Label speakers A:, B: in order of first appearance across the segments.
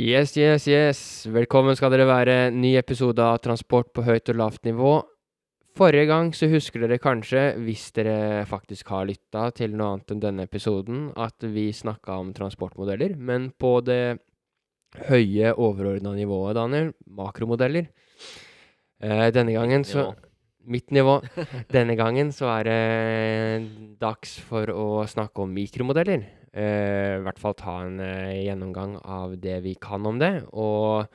A: Yes, yes, yes. Velkommen skal dere være. Ny episode av Transport på høyt og lavt nivå. Forrige gang så husker dere kanskje, hvis dere faktisk har lytta til noe annet enn denne episoden, at vi snakka om transportmodeller, men på det høye, overordna nivået, Daniel, makromodeller. Eh, denne gangen så Mitt nivå. Denne gangen så er det dags for å snakke om mikromodeller. Eh, I hvert fall ta en eh, gjennomgang av det vi kan om det. Og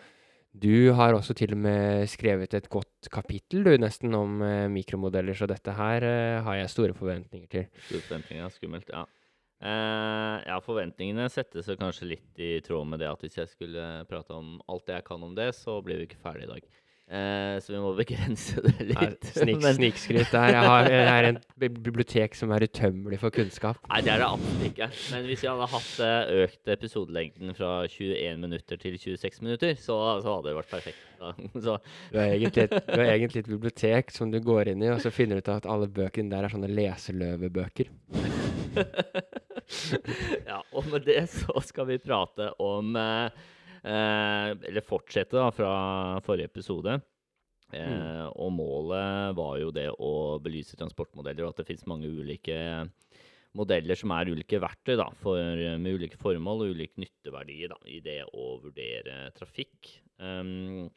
A: du har også til og med skrevet et godt kapittel, du, nesten, om eh, mikromodeller, så dette her eh, har jeg store forventninger til.
B: Store forventninger, skummelt, ja. Eh, ja, forventningene settes kanskje litt i tråd med det at hvis jeg skulle prate om alt jeg kan om det, så blir vi ikke ferdig i dag. Eh, så vi må begrense det litt.
A: Snik, snikskryt. Jeg har, jeg er en bibliotek som er utømmelig for kunnskap.
B: Nei, det er det absolutt ikke. Men hvis vi hadde hatt eh, økt episodelengden fra 21 minutter til 26 minutter, så, så hadde det vært perfekt. Så,
A: Du har egentlig du har egentlig et bibliotek som du går inn i, og så finner du ut at alle bøkene der er sånne leseløvebøker.
B: ja, og med det så skal vi prate om eh, Eller fortsette da fra forrige episode. Eh, Og målet var jo det å belyse transportmodeller, og at det finnes mange ulike modeller som er ulike verktøy da, for, med ulike formål og ulik nytteverdi da, i det å vurdere trafikk. Um,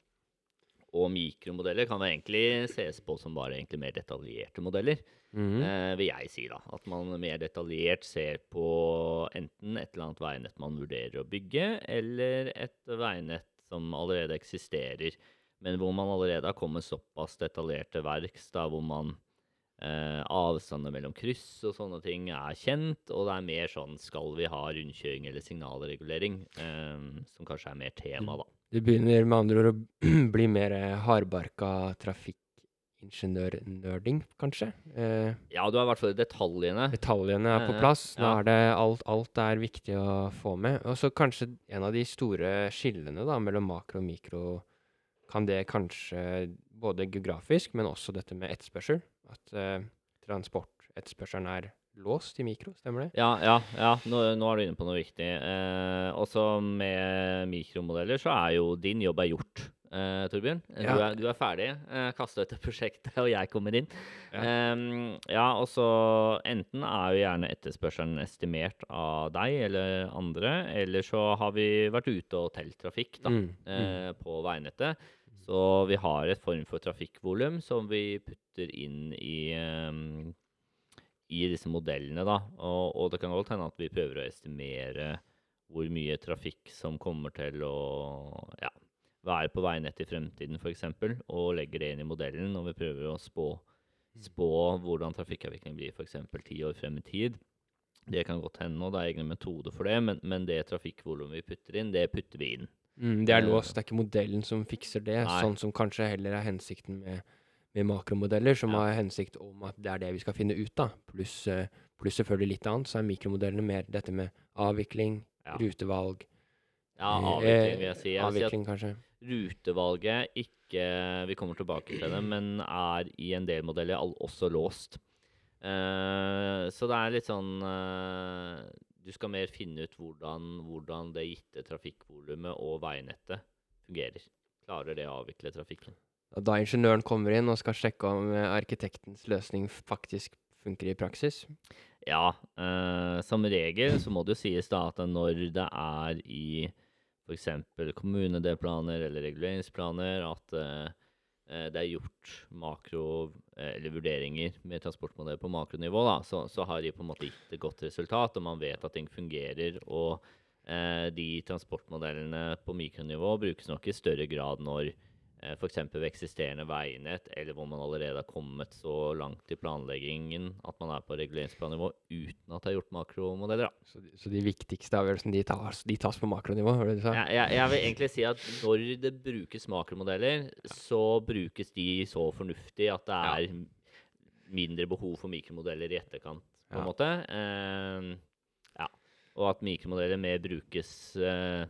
B: og mikromodeller kan egentlig ses på som bare egentlig mer detaljerte modeller
A: mm.
B: eh, vil jeg si. da. At man mer detaljert ser på enten et eller annet veinett man vurderer å bygge, eller et veinett som allerede eksisterer, men hvor man allerede har kommet såpass detaljert til verks, da, hvor man eh, avstander mellom kryss og sånne ting er kjent, og det er mer sånn skal vi ha rundkjøring eller signalregulering, eh, som kanskje er mer tema, da.
A: Det begynner med andre ord å bli mer hardbarka trafikkingeniør-nerding, kanskje. Eh,
B: Ja, du har i hvert fall detaljene.
A: detaljene er på
B: Eh,
A: plass. Nå er det alt, alt er viktig å få med. Og så kanskje en av de store skillene da, mellom makro og mikro kan det kanskje både geografisk, men også dette med etterspørsel. At eh, transportetterspørselen er låst i mikro, stemmer det?
B: Ja, ja, ja. Nå, nå er du inne på noe viktig. Eh, også med mikromodeller så er jo din jobb er gjort, eh, Torbjørn. Eh,
A: Ja.
B: Du, er, du er ferdig. Eh, Kasta ut et prosjekt, og jeg kommer inn.
A: Ja.
B: Ehm, ja, og så enten er jo gjerne etterspørselen estimert av deg eller andre, eller så har vi vært ute og telt trafikk da,
A: Mm, mm.
B: eh, på veinettet. Så vi har et form for trafikkvolum som vi putter inn i, i disse modellene. Da. Og, og det kan godt hende at vi prøver å estimere hvor mye trafikk som kommer til å ja, være på veinettet i fremtiden, f.eks., og legger det inn i modellen når vi prøver å spå, spå hvordan trafikkavviklingen blir f.eks. ti år frem i tid. Det kan godt hende, og det er egne metoder for det, men, men det trafikkvolumet vi putter inn, det putter vi inn.
A: Mm, det er
B: Eh,
A: låst, det er ikke modellen som fikser det,
B: Nei.
A: sånn som kanskje heller er hensikten med, med makromodeller, som
B: Ja.
A: har hensikt om at det er det vi skal finne ut av. Pluss plus selvfølgelig litt annet, så er mikromodellene mer dette med avvikling,
B: Ja.
A: rutevalg
B: Ja,
A: eh,
B: avvikling, vil jeg si. Jeg vil si at
A: avvikling, kanskje.
B: rutevalget ikke Vi kommer tilbake til det, men er i en del modeller også låst. Uh, så det er litt sånn uh, Du skal mer finne ut hvordan, hvordan det gitte trafikkvolumet og veinettet fungerer. Klarer det å avvikle trafikken?
A: Da ingeniøren kommer inn og skal sjekke om eh, arkitektens løsning faktisk funker i praksis.
B: Ja, eh, som regel så må det jo sies da at når det er i f.eks. kommunedelplaner eller reguleringsplaner at eh, eh, det er gjort makro- eh, eller vurderinger med transportmodell på makronivå, da, så, så har de på en måte gitt et godt resultat, og man vet at ting fungerer. og eh, de transportmodellene på mikronivå brukes nok i større grad når f.eks. ved eksisterende veinett, eller hvor man allerede har kommet så langt i planleggingen at man er på reguleringsplannivå uten at det er gjort makromodeller.
A: Så, de- så de viktigste avgjørelsene de tas, de tas på makronivå, var det du sa?
B: Jeg, jeg, jeg vil egentlig si at når det brukes makromodeller, så brukes de så fornuftig at det
A: Ja.
B: er mindre behov for mikromodeller i etterkant, på en
A: Ja.
B: måte. Uh, ja. Og at mikromodeller mer brukes eh,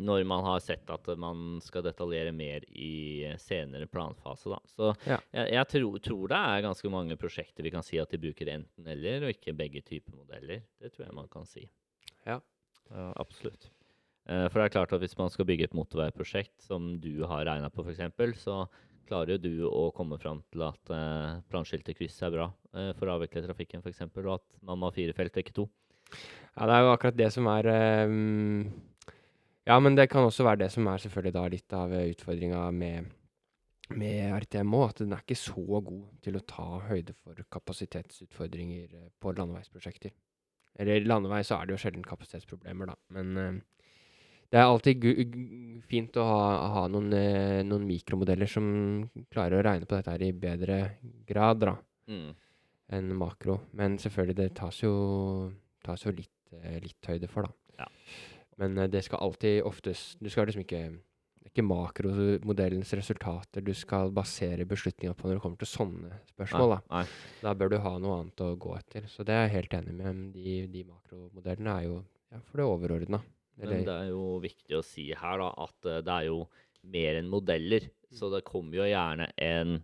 B: når man har sett at man skal detaljere mer i senere planfase. Da. Så
A: Ja.
B: jeg, jeg tror, tror det er ganske mange prosjekter vi kan si at de bruker enten-eller, og ikke begge typer modeller. Det tror jeg man kan si.
A: Ja.
B: Ja, absolutt. Eh, For det er klart at hvis man skal bygge et motorveiprosjekt som du har regna på, f.eks., så klarer jo du å komme fram til at uh, planskilte kryss er bra eh, for å avvikle trafikken, f.eks., og at man må ha fire felt og ikke to.
A: Ja, det er jo akkurat det som er ehm, Ja, men det kan også være det som er selvfølgelig da litt av utfordringa med, med RTM òg, at den er ikke så god til å ta høyde for kapasitetsutfordringer eh, på landeveisprosjekter. Eller landevei så er det jo sjelden kapasitetsproblemer, da, men eh, det er alltid fint å ha, ha noen, eh, noen mikromodeller som klarer å regne på dette her i bedre grad, da
B: Mm.
A: enn makro. Men selvfølgelig, det tas jo, tas jo litt, eh, litt høyde for, da.
B: Ja.
A: Men eh, det skal alltid oftest Du skal liksom ikke ikke makromodellens resultater du skal basere beslutninga på når det kommer til sånne spørsmål. da.
B: Nei.
A: Da bør du ha noe annet å gå etter. Så det er jeg helt enig med. De, de makromodellene er jo ja, for det overordna.
B: Men det er jo viktig å si her da, at eh, det er jo mer enn modeller. Så det kommer jo gjerne en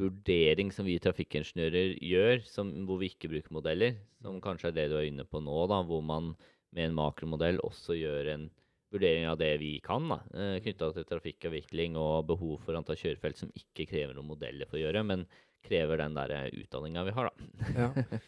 B: vurdering som vi trafikkingeniører gjør, som, hvor vi ikke bruker modeller. Som kanskje er det du er inne på nå, da, hvor man med en makromodell også gjøre en vurdering av det vi kan, da, eh, knytta til trafikkavvikling og behov for antall kjørefelt som ikke krever noen modeller for å gjøre, men krever den der utdanninga vi har, da.
A: Ja.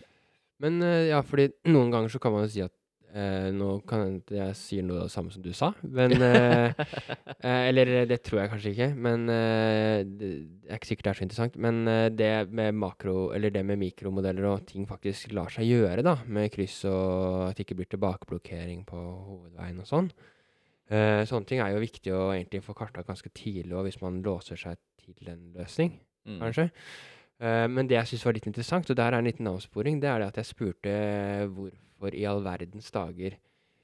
A: Men eh, ja, fordi noen ganger så kan man jo si at eh, Nå kan hende jeg sier noe av det samme som du sa, men eh, eh, Eller eh, det tror jeg kanskje ikke, men eh, det det er ikke sikkert det er så interessant. Men eh, det med makro, eller det med mikromodeller og ting faktisk lar seg gjøre, da, med kryss og at det ikke blir tilbakeblokkering på hovedveien og sånn. Eh, sånne ting er jo viktig å egentlig få kartlagt ganske tidlig, og hvis man låser seg til en løsning
B: Mm.
A: kanskje. Eh, men det jeg syns var litt interessant, og der er en liten avsporing, det er det at jeg spurte hvorfor i all verdens dager,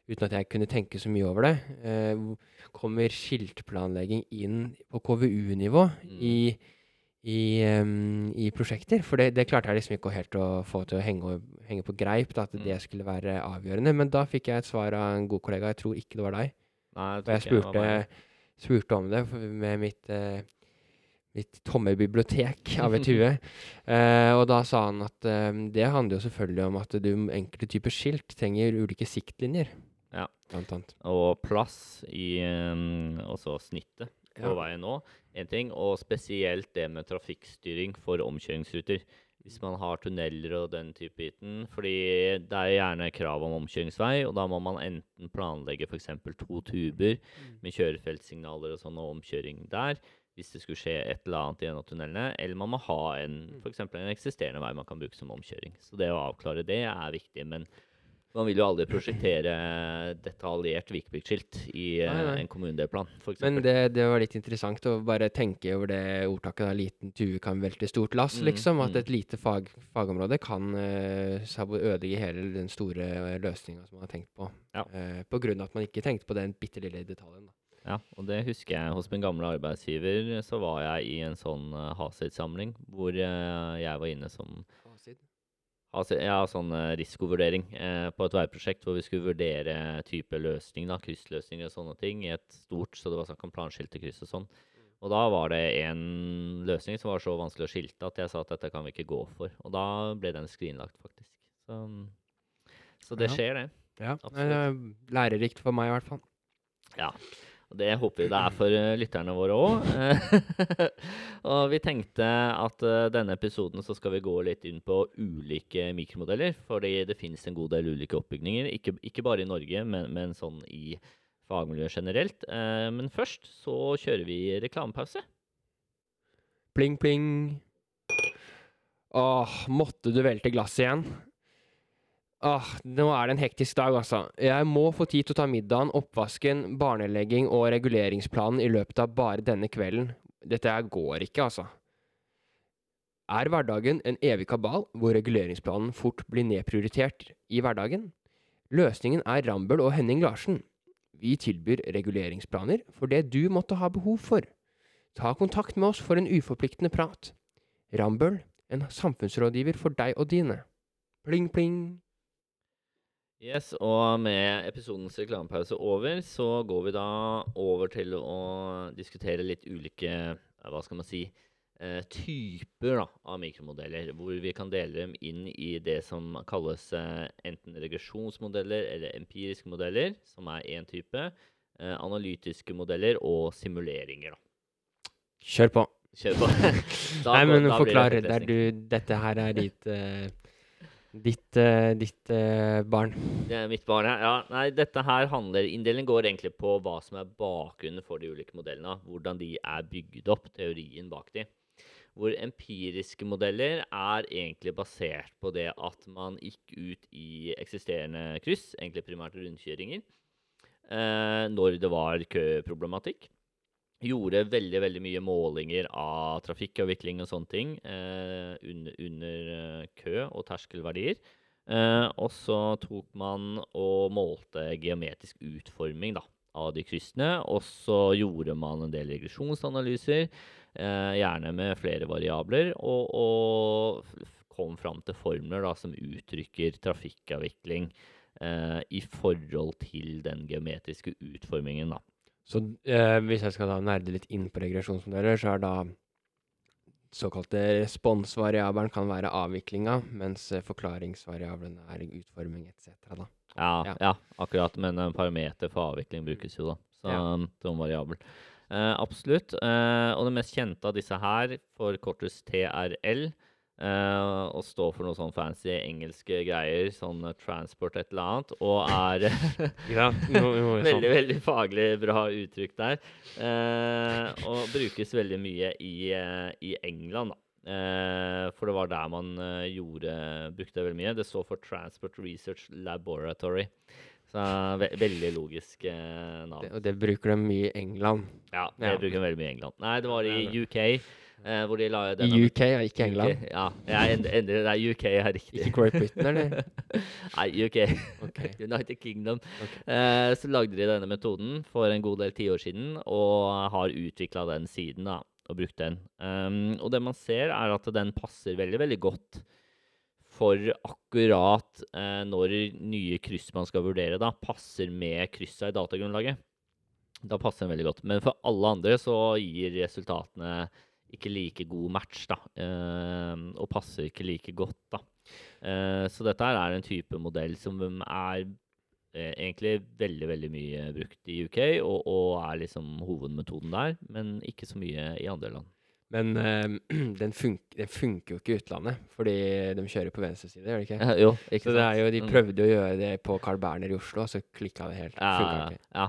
A: uten at jeg kunne tenke så mye over det, eh, kommer skiltplanlegging inn på KVU-nivå
B: Mm.
A: i, i, um, i prosjekter? For det, det klarte jeg liksom ikke helt å få til å henge, henge på greip, da, at
B: Mm.
A: det skulle være avgjørende. Men da fikk jeg et svar av en god kollega, jeg tror ikke det var deg.
B: Nei,
A: jeg
B: ikke
A: spurte,
B: meg.
A: spurte om det med mitt, eh, mitt tomme bibliotek av et hue. Eh, og da sa han at eh, det handler jo selvfølgelig om at du enkelte typer skilt trenger ulike siktlinjer.
B: Ja.
A: Blant annet.
B: Og plass i um, også snittet på
A: Ja.
B: veien nå, en ting. Og spesielt det med trafikkstyring for omkjøringsruter. Hvis man har tunneler og den type biten. Fordi det er gjerne krav om omkjøringsvei, og da må man enten planlegge f.eks. to tuber med kjørefeltsignaler og sånn, og omkjøring der. Hvis det skulle skje et eller annet i en av tunnelene. Eller man må ha en, for eksempel en eksisterende vei man kan bruke som omkjøring. Så det å avklare det er viktig. Men man vil jo aldri prosjektere detaljert vikepliktskilt i eh,
A: Nei, nei.
B: en kommunedelplan.
A: Men det, det var litt interessant å bare tenke over det ordtaket da, 'liten tue kan velte stort lass',
B: Mm,
A: liksom. At
B: mm.
A: et lite fag, fagområde kan uh, ødelegge hele den store uh, løsninga som man har tenkt på.
B: Ja.
A: Uh, på grunn av at man ikke tenkte på den bitte lille detaljen. Da.
B: Ja, og det husker jeg hos min gamle arbeidsgiver. Så var jeg i en sånn uh, Hasid-samling hvor uh, jeg var inne som Hasid, ja, sånn uh, risikovurdering på et veiprosjekt hvor vi skulle vurdere type løsning, da, kryssløsninger og sånne ting, i et stort, så det var snakk om planskilte kryss og sånn. Og da var det en løsning som var så vanskelig å skilte at jeg sa at dette kan vi ikke gå for. Og da ble den skrinlagt, faktisk. Så, så det
A: Ja.
B: skjer, det.
A: Ja,
B: Absolutt.
A: lærerikt for meg i hvert fall.
B: Ja. Og det håper vi det er for eh, lytterne våre òg. og vi tenkte at eh, denne episoden så skal vi gå litt inn på ulike mikromodeller. Fordi det finnes en god del ulike oppbygninger. Ikke, ikke bare i Norge, men, men sånn i fagmiljøet generelt. Eh, men først så kjører vi reklamepause.
A: Pling, pling. Åh, måtte du velte glasset igjen? Åh, nå er det en hektisk dag, altså. Jeg må få tid til å ta middagen, oppvasken, barnelegging og reguleringsplanen i løpet av bare denne kvelden. Dette her går ikke, altså. Er hverdagen en evig kabal hvor reguleringsplanen fort blir nedprioritert i hverdagen? Løsningen er Rambøll og Henning Larsen. Vi tilbyr reguleringsplaner for det du måtte ha behov for. Ta kontakt med oss for en uforpliktende prat. Rambøll, en samfunnsrådgiver for deg og dine. Pling, pling.
B: Yes, og med episodens reklamepause over, så går vi da over til å diskutere litt ulike, hva skal man si, eh, typer da, av mikromodeller, hvor vi kan dele dem inn i det som kalles eh, enten regresjonsmodeller eller empiriske modeller, som er én type, eh, analytiske modeller og simuleringer. da.
A: Kjør på.
B: Kjør på.
A: Nei, men forklar. Det er du, dette her er ditt Ditt, uh, ditt uh, barn.
B: Det er mitt barn, ja. ja. Nei, dette her handler Inndelingen går egentlig på hva som er bakgrunnen for de ulike modellene. Hvordan de er bygd opp, teorien bak de. Hvor empiriske modeller er egentlig basert på det at man gikk ut i eksisterende kryss, egentlig primært rundkjøringer, uh, når det var køproblematikk. Gjorde veldig veldig mye målinger av trafikkavvikling og sånne ting eh, under, under eh, kø og terskelverdier. Eh, og så tok man og målte geometrisk utforming da, av de kryssene. Og så gjorde man en del regresjonsanalyser, eh, gjerne med flere variabler, og, og kom fram til formler da, som uttrykker trafikkavvikling eh, i forhold til den geometriske utformingen. da.
A: Så eh, hvis jeg skal da nerde litt inn på regresjonsmodeller, så er da såkalte responsvariabelen kan være avviklinga, mens eh, forklaringsvariabelen er utforming etc. da.
B: Ja,
A: Ja.
B: ja. akkurat. Men en parameter for avvikling brukes jo, da. Så,
A: Ja.
B: Som variabel. Eh, absolutt. Eh, og det mest kjente av disse her forkortes TRL. Eh, og står for noen sånn fancy engelske greier, sånn transport et eller annet. Og er
A: Ja, noe, noe
B: veldig, veldig faglig bra uttrykk der. Uh, og brukes veldig mye i, uh, i England, da. Eh, for det var der man gjorde, brukte det veldig mye. Det står for Transport Research Laboratory. Så ve veldig logisk navn.
A: Det, og det bruker de mye i England.
B: Ja, det
A: Ja.
B: bruker de veldig mye i England. Nei, det var i UK, eh, hvor de la
A: I
B: denne
A: UK, ja, ikke England.
B: UK, ja, jeg end- endrer det. UK er riktig.
A: Ikke Great Britain, eller?
B: Nei, UK.
A: Okay.
B: United Kingdom.
A: Okay.
B: Eh, så lagde de denne metoden for en god del tiår siden, og har utvikla den siden da, og brukt den. Um, og det man ser, er at den passer veldig, veldig godt for akkurat eh, når nye kryss man skal vurdere, da, passer med kryssa i datagrunnlaget. Da passer den veldig godt. Men for alle andre så gir resultatene ikke like god match, da. eh, og passer ikke like godt, da. Eh, så dette her er en type modell som er eh, egentlig veldig, veldig mye brukt i UK, og, og er liksom hovedmetoden der, men ikke så mye i andre land.
A: Men øh, den, funk den funker jo ikke i utlandet, fordi de kjører på venstre side, gjør de ikke?
B: jo, ikke
A: Så det er jo, de
B: prøvde
A: prøvde å gjøre det på Carl Berner i Oslo, og så klikka det helt.
B: Ja,
A: Ja,
B: ja.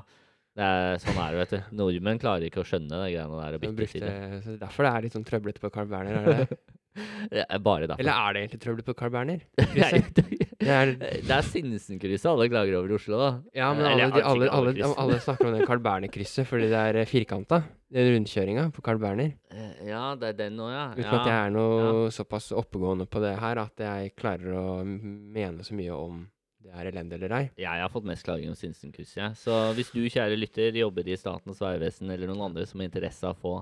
B: Det er, sånn er det, vet du. Nordmenn klarer ikke å skjønne de greiene der. og
A: brukte, det. derfor det er litt sånn trøblete på Carl Berner, er det det?
B: Det er bare derfor.
A: Eller er det egentlig trøblete på Carl Berner?
B: Det,
A: Det er,
B: det er Sinsenkrysset alle klager over i Oslo, da.
A: ja, men alle, de, alle, alle, alle snakker om det Carl Berner-krysset fordi det er firkanta. Den rundkjøringa på Carl Berner.
B: Eh, Ja, det er den òg, ja.
A: Uten
B: ja.
A: at jeg er noe såpass oppegående på det her at jeg klarer å mene så mye om det er elendig eller ei.
B: Jeg har fått mest klaging om Sinsenkuss, jeg. Så hvis du, kjære lytter, jobber i Statens vegvesen eller noen andre som har interesse av å få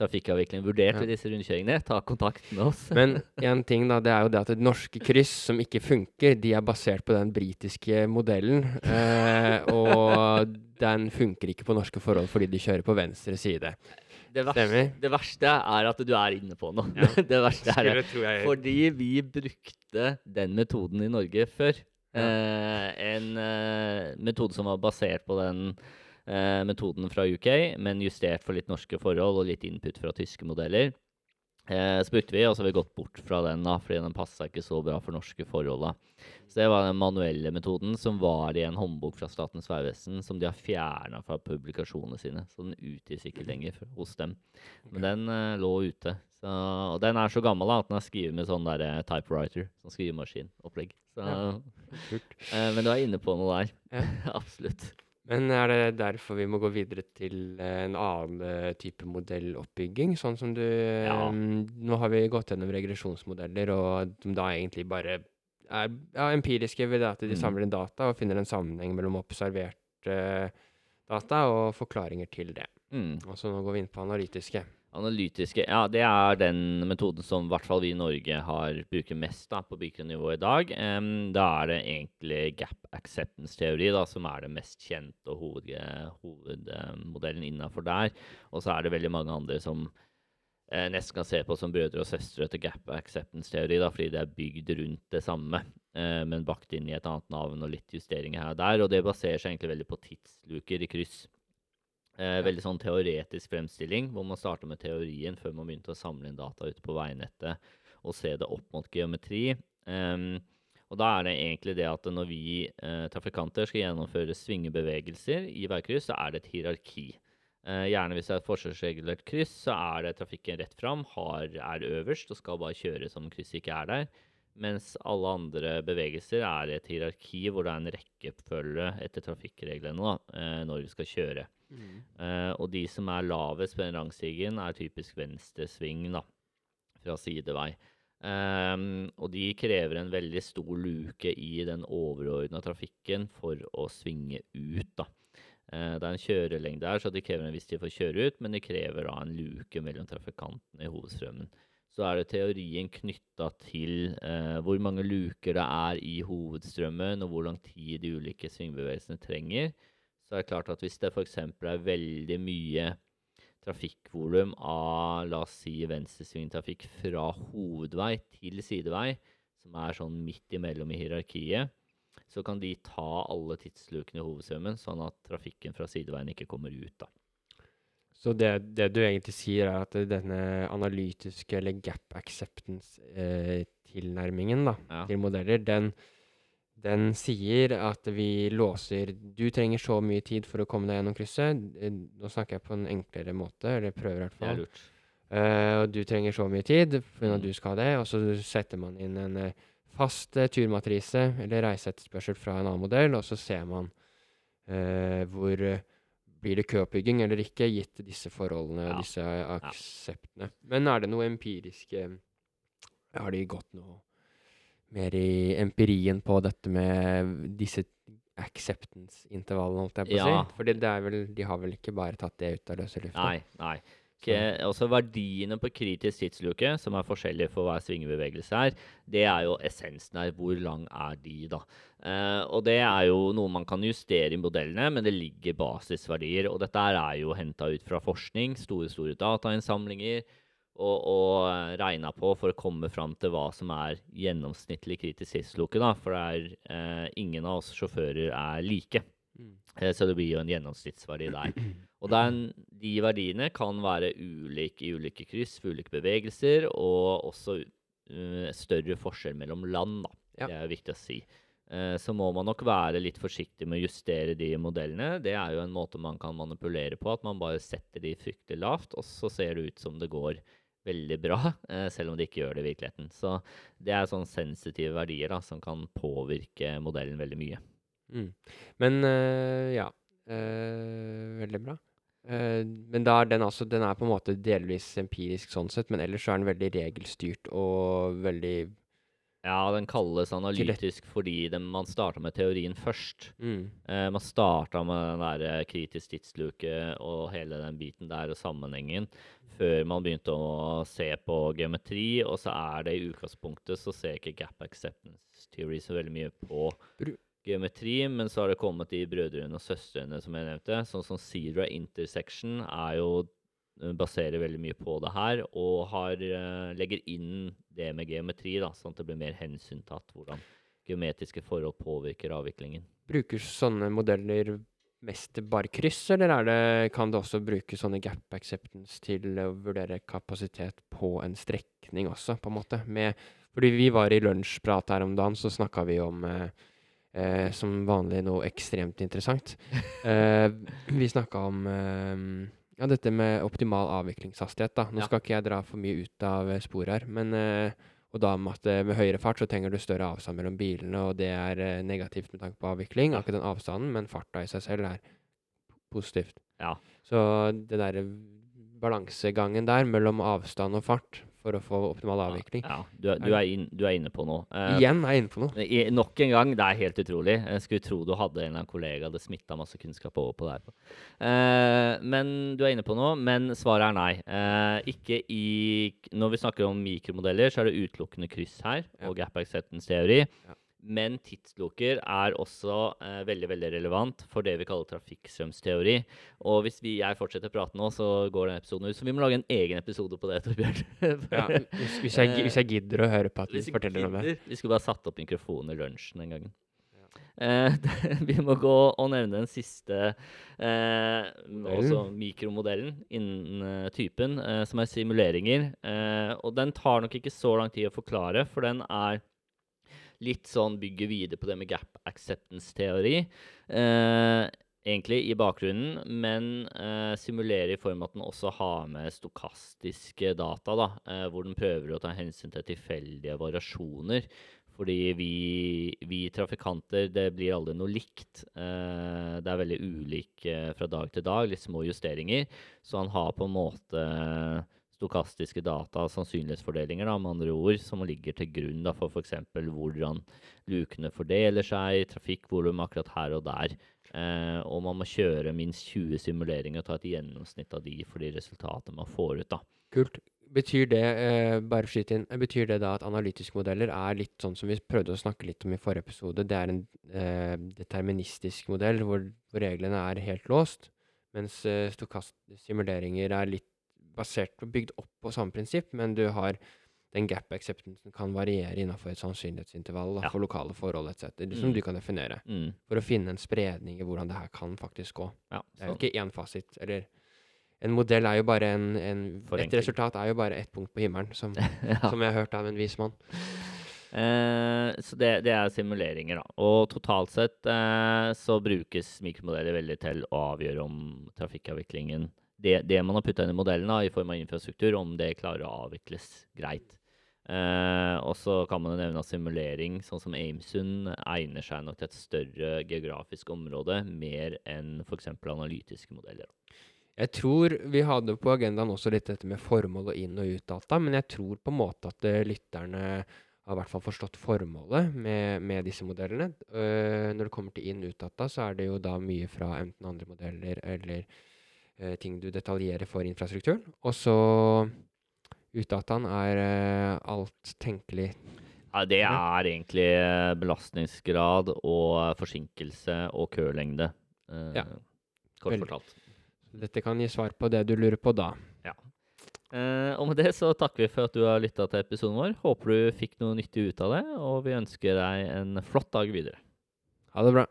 B: trafikkavvikling vurdert
A: Ja.
B: disse rundkjøringene, ta kontakt med oss.
A: Men en ting da, det er jo det at det norske kryss som ikke funker, de er basert på den britiske modellen. Eh, og den funker ikke på norske forhold fordi de kjører på venstre side.
B: Det verste, det verste er at du er inne på noe. det verste er det. Fordi vi brukte den metoden i Norge før. Eh, en eh, metode som var basert på den eh, metoden fra UK, men justert for litt norske forhold og litt input fra tyske modeller. Eh, så brukte vi, og så har vi gått bort fra den da, fordi den passa ikke så bra for norske forhold. da. Så det var den manuelle metoden som var i en håndbok fra Statens vegvesen, som de har fjerna fra publikasjonene sine. Så den utgis ikke lenger hos dem. Men den eh, lå ute. Så, og den er så gammel da, at den er skrevet med sånn der, eh, typewriter, sånn skrivemaskinopplegg. Så,
A: Ja.
B: Eh, men du er inne på noe der.
A: Ja.
B: Absolutt.
A: Men er det derfor vi må gå videre til eh, en annen eh, type modelloppbygging? Sånn som du
B: ja.
A: um, Nå har vi gått gjennom regresjonsmodeller, og de da egentlig bare er ja, empiriske ved at de
B: Mm.
A: samler inn data og finner en sammenheng mellom observerte data og forklaringer til det.
B: Mm.
A: Og så nå går vi inn på analytiske.
B: Analytiske, ja, det er den metoden som i hvert fall vi i Norge har bruker mest da, på mikronivå i dag. Um, da er det egentlig gap acceptance-teori som er det mest kjente og hoved, hovedmodellen innafor der. Og så er det veldig mange andre som eh, nesten kan se på som brødre og søstre til gap acceptance-teori, fordi det er bygd rundt det samme, eh, men bakt inn i et annet navn og litt justeringer her og der. Og det baserer seg egentlig veldig på tidsluker i kryss. Eh, veldig sånn teoretisk fremstilling, hvor man starter med teorien før man begynte å samle inn data ute på veinettet og se det opp mot geometri. Um, og da er det egentlig det at når vi eh, trafikanter skal gjennomføre svingebevegelser i veikryss, så er det et hierarki. Eh, gjerne hvis det er et forskjellsregulert kryss, så er det trafikken rett fram, har, er øverst og skal bare kjøre som krysset ikke er der. Mens alle andre bevegelser er et hierarki hvor det er en rekkefølge etter trafikkreglene da, eh, når vi skal kjøre. Eh, og de som er lavest på den rangstigen, er typisk venstresving fra sidevei. Um, og de krever en veldig stor luke i den overordna trafikken for å svinge ut. da. Uh, det er en kjørelengde her, så de krever en viss tid for å kjøre ut, men de krever da en luke mellom trafikantene i hovedstrømmen. Så er det teorien knytta til uh, hvor mange luker det er i hovedstrømmen, og hvor lang tid de ulike svingbevegelsene trenger. Så er det klart at hvis det f.eks. er veldig mye trafikkvolum av la oss si venstresvingtrafikk fra hovedvei til sidevei, som er sånn midt imellom i hierarkiet, så kan de ta alle tidslukene i hovedsvømmen, sånn at trafikken fra sideveien ikke kommer ut. da.
A: Så det, det du egentlig sier, er at denne analytiske, eller gap acceptance-tilnærmingen da,
B: Ja.
A: til modeller, den, den sier at vi låser Du trenger så mye tid for å komme deg gjennom krysset. Eh, Nå snakker jeg på en enklere måte, eller prøver i hvert
B: er
A: fall. Eh, og du trenger så mye tid for at
B: Mm.
A: du skal ha det, og så setter man inn en eh, fast uh, turmatrise eller reiseetterspørsel fra en annen modell, og så ser man hvor blir det køoppbygging eller ikke, gitt disse forholdene
B: Ja.
A: disse akseptene. Men er det noe empiriske Har de gått noe mer i empirien på dette med disse acceptance-intervallene, holdt jeg på å
B: Ja.
A: si? For vel, de har vel ikke bare tatt det ut av løse lufta?
B: Nei, nei. Okay, Også verdiene på kritisk tidsluke, som er forskjellige for hver svingebevegelse her, det er jo essensen her. Hvor lang er de, da? Eh, og det er jo noe man kan justere i modellene, men det ligger basisverdier. Og dette er jo henta ut fra forskning, store, store datainnsamlinger, og, og regna på for å komme fram til hva som er gjennomsnittlig kritisk tidsluke. For det er eh, ingen av oss sjåfører er like.
A: Mm.
B: Eh, Så det blir jo en gjennomsnittsverdi der. Og den, de verdiene kan være ulike i ulike kryss, ulike bevegelser, og også uh, større forskjell mellom land.
A: Ja.
B: Det er viktig å si. Eh, så må man nok være litt forsiktig med å justere de modellene. Det er jo en måte man kan manipulere på, at man bare setter de fryktelig lavt, og så ser det ut som det går veldig bra, eh, selv om de ikke gjør det i virkeligheten. Så det er sånne sensitive verdier da, som kan påvirke modellen veldig mye.
A: Mm. Men øh, ja. øh, veldig bra. Uh, men da er den altså Den er på en måte delvis empirisk sånn sett, men ellers så er den veldig regelstyrt og veldig
B: Ja, den kalles analytisk fordi den, man starta med teorien først.
A: mm,
B: Eh, man starta med den der eh, kritisk tidsluke og hele den biten der og sammenhengen før man begynte å se på geometri, og så er det i utgangspunktet så ser ikke gap acceptance theory så veldig mye på geometri, men så har det kommet de brødrene og søstrene som jeg nevnte. Sånn som Sidra intersection er jo baserer veldig mye på det her, og har, eh, legger inn det med geometri, da, sånn at det blir mer hensyntatt hvordan geometriske forhold påvirker avviklingen.
A: Bruker sånne modeller mest bare kryss, eller er det, kan det også bruke sånne gap acceptance til å vurdere kapasitet på en strekning også, på en måte? Med, fordi vi var i lunsjprat her om dagen, så snakka vi om eh, eh, som vanlig noe ekstremt interessant. Eh, vi snakka om eh, ja, dette med optimal avviklingshastighet. da. Nå
B: Ja.
A: skal ikke jeg dra for mye ut av eh, sporet her, men eh, og da med at eh, med høyere fart så trenger du større avstand mellom bilene, og det er eh, negativt med tanke på avvikling. Akkurat den avstanden, men farta i seg selv er positivt.
B: Ja.
A: Så det derre balansegangen der mellom avstand og fart for å få optimal avvikling
B: Ja, du, er- du, er inn, du er inne på noe. Eh,
A: Igjen er jeg inne på noe.
B: I, nok en gang, det er helt utrolig. Jeg skulle tro du hadde en eller annen kollega hadde smitta masse kunnskap over på deg. Eh, men du er inne på noe, men svaret er nei. Eh, ikke i Når vi snakker om mikromodeller, så er det utelukkende kryss her,
A: Ja.
B: og gap acceptance teori.
A: Ja.
B: Men tidsloker er også eh, veldig veldig relevant for det vi kaller trafikkstrømsteori. Og hvis vi, jeg fortsetter å prate nå, så går den episoden ut. Så vi må lage en egen episode på det, Torbjørn.
A: Ja, hvis, hvis, jeg, hvis jeg gidder å høre på at
B: du
A: forteller om det.
B: Vi skulle bare satt opp mikrofonen i lunsjen den gangen. Eh, vi må gå og nevne den siste eh, også mikromodellen innen eh, typen, eh, som er simuleringer. Eh, og den tar nok ikke så lang tid å forklare, for den er litt sånn bygger videre på det med gap acceptance-teori. Eh, egentlig i bakgrunnen, men eh, simulerer i form av at den også har med stokastiske data, da, eh, hvor den prøver å ta hensyn til tilfeldige variasjoner. Fordi vi, vi trafikanter, det blir aldri noe likt. Eh, det er veldig ulik eh, fra dag til dag, litt små justeringer. Så han har på en måte stokastiske data, sannsynlighetsfordelinger, da, med andre ord, som ligger til grunn da, for f.eks. hvordan lukene fordeler seg, trafikkvolum akkurat her og der. Eh, og man må kjøre minst 20 simuleringer og ta et gjennomsnitt av de for de resultatene man får ut. da.
A: Kult. Betyr det, eh, bare for inn, betyr det da at analytiske modeller er litt sånn som vi prøvde å snakke litt om i forrige episode? Det er en eh, deterministisk modell hvor, hvor reglene er helt låst, mens eh, simuleringer er litt basert og bygd opp på samme prinsipp, men du har den gap acceptancen kan variere innenfor et sannsynlighetsintervall da,
B: Ja.
A: for lokale forhold etc., som
B: Mm.
A: du kan definere,
B: Mm,
A: for å finne en spredning i hvordan det her kan faktisk gå.
B: ja,
A: Det er jo ikke én fasit, eller en modell er jo bare en, en Et resultat er jo bare ett punkt på himmelen, som,
B: ja.
A: som jeg har hørt av en vis mann.
B: Eh, så det, det er simuleringer, da. Og totalt sett eh, så brukes mikromodeller veldig til å avgjøre om trafikkavviklingen det, det man har putta inn i modellen da, i form av infrastruktur, om det klarer å avvikles greit. Eh, og så kan man nevne at simulering, sånn som Aimsund, egner seg nok til et større geografisk område, mer enn f.eks. analytiske modeller.
A: Jeg tror vi hadde på agendaen også litt dette med formål og inn- og ut-data, men jeg tror på en måte at eh, lytterne har i hvert fall forstått formålet med, med disse modellene. Uh, når det kommer til inn- og utdata, så er det jo da mye fra enten andre modeller eller eh, ting du detaljerer for infrastrukturen. Og så utdataen er eh, alt tenkelig
B: Ja, det er egentlig eh, belastningsgrad og forsinkelse og kølengde. eh,
A: Ja.
B: Kort fortalt.
A: Dette kan gi svar på det du lurer på da.
B: Eh, og med det så takker vi for at du har lytta til episoden vår. Håper du fikk noe nyttig ut av det, og vi ønsker deg en flott dag videre.
A: Ha det bra.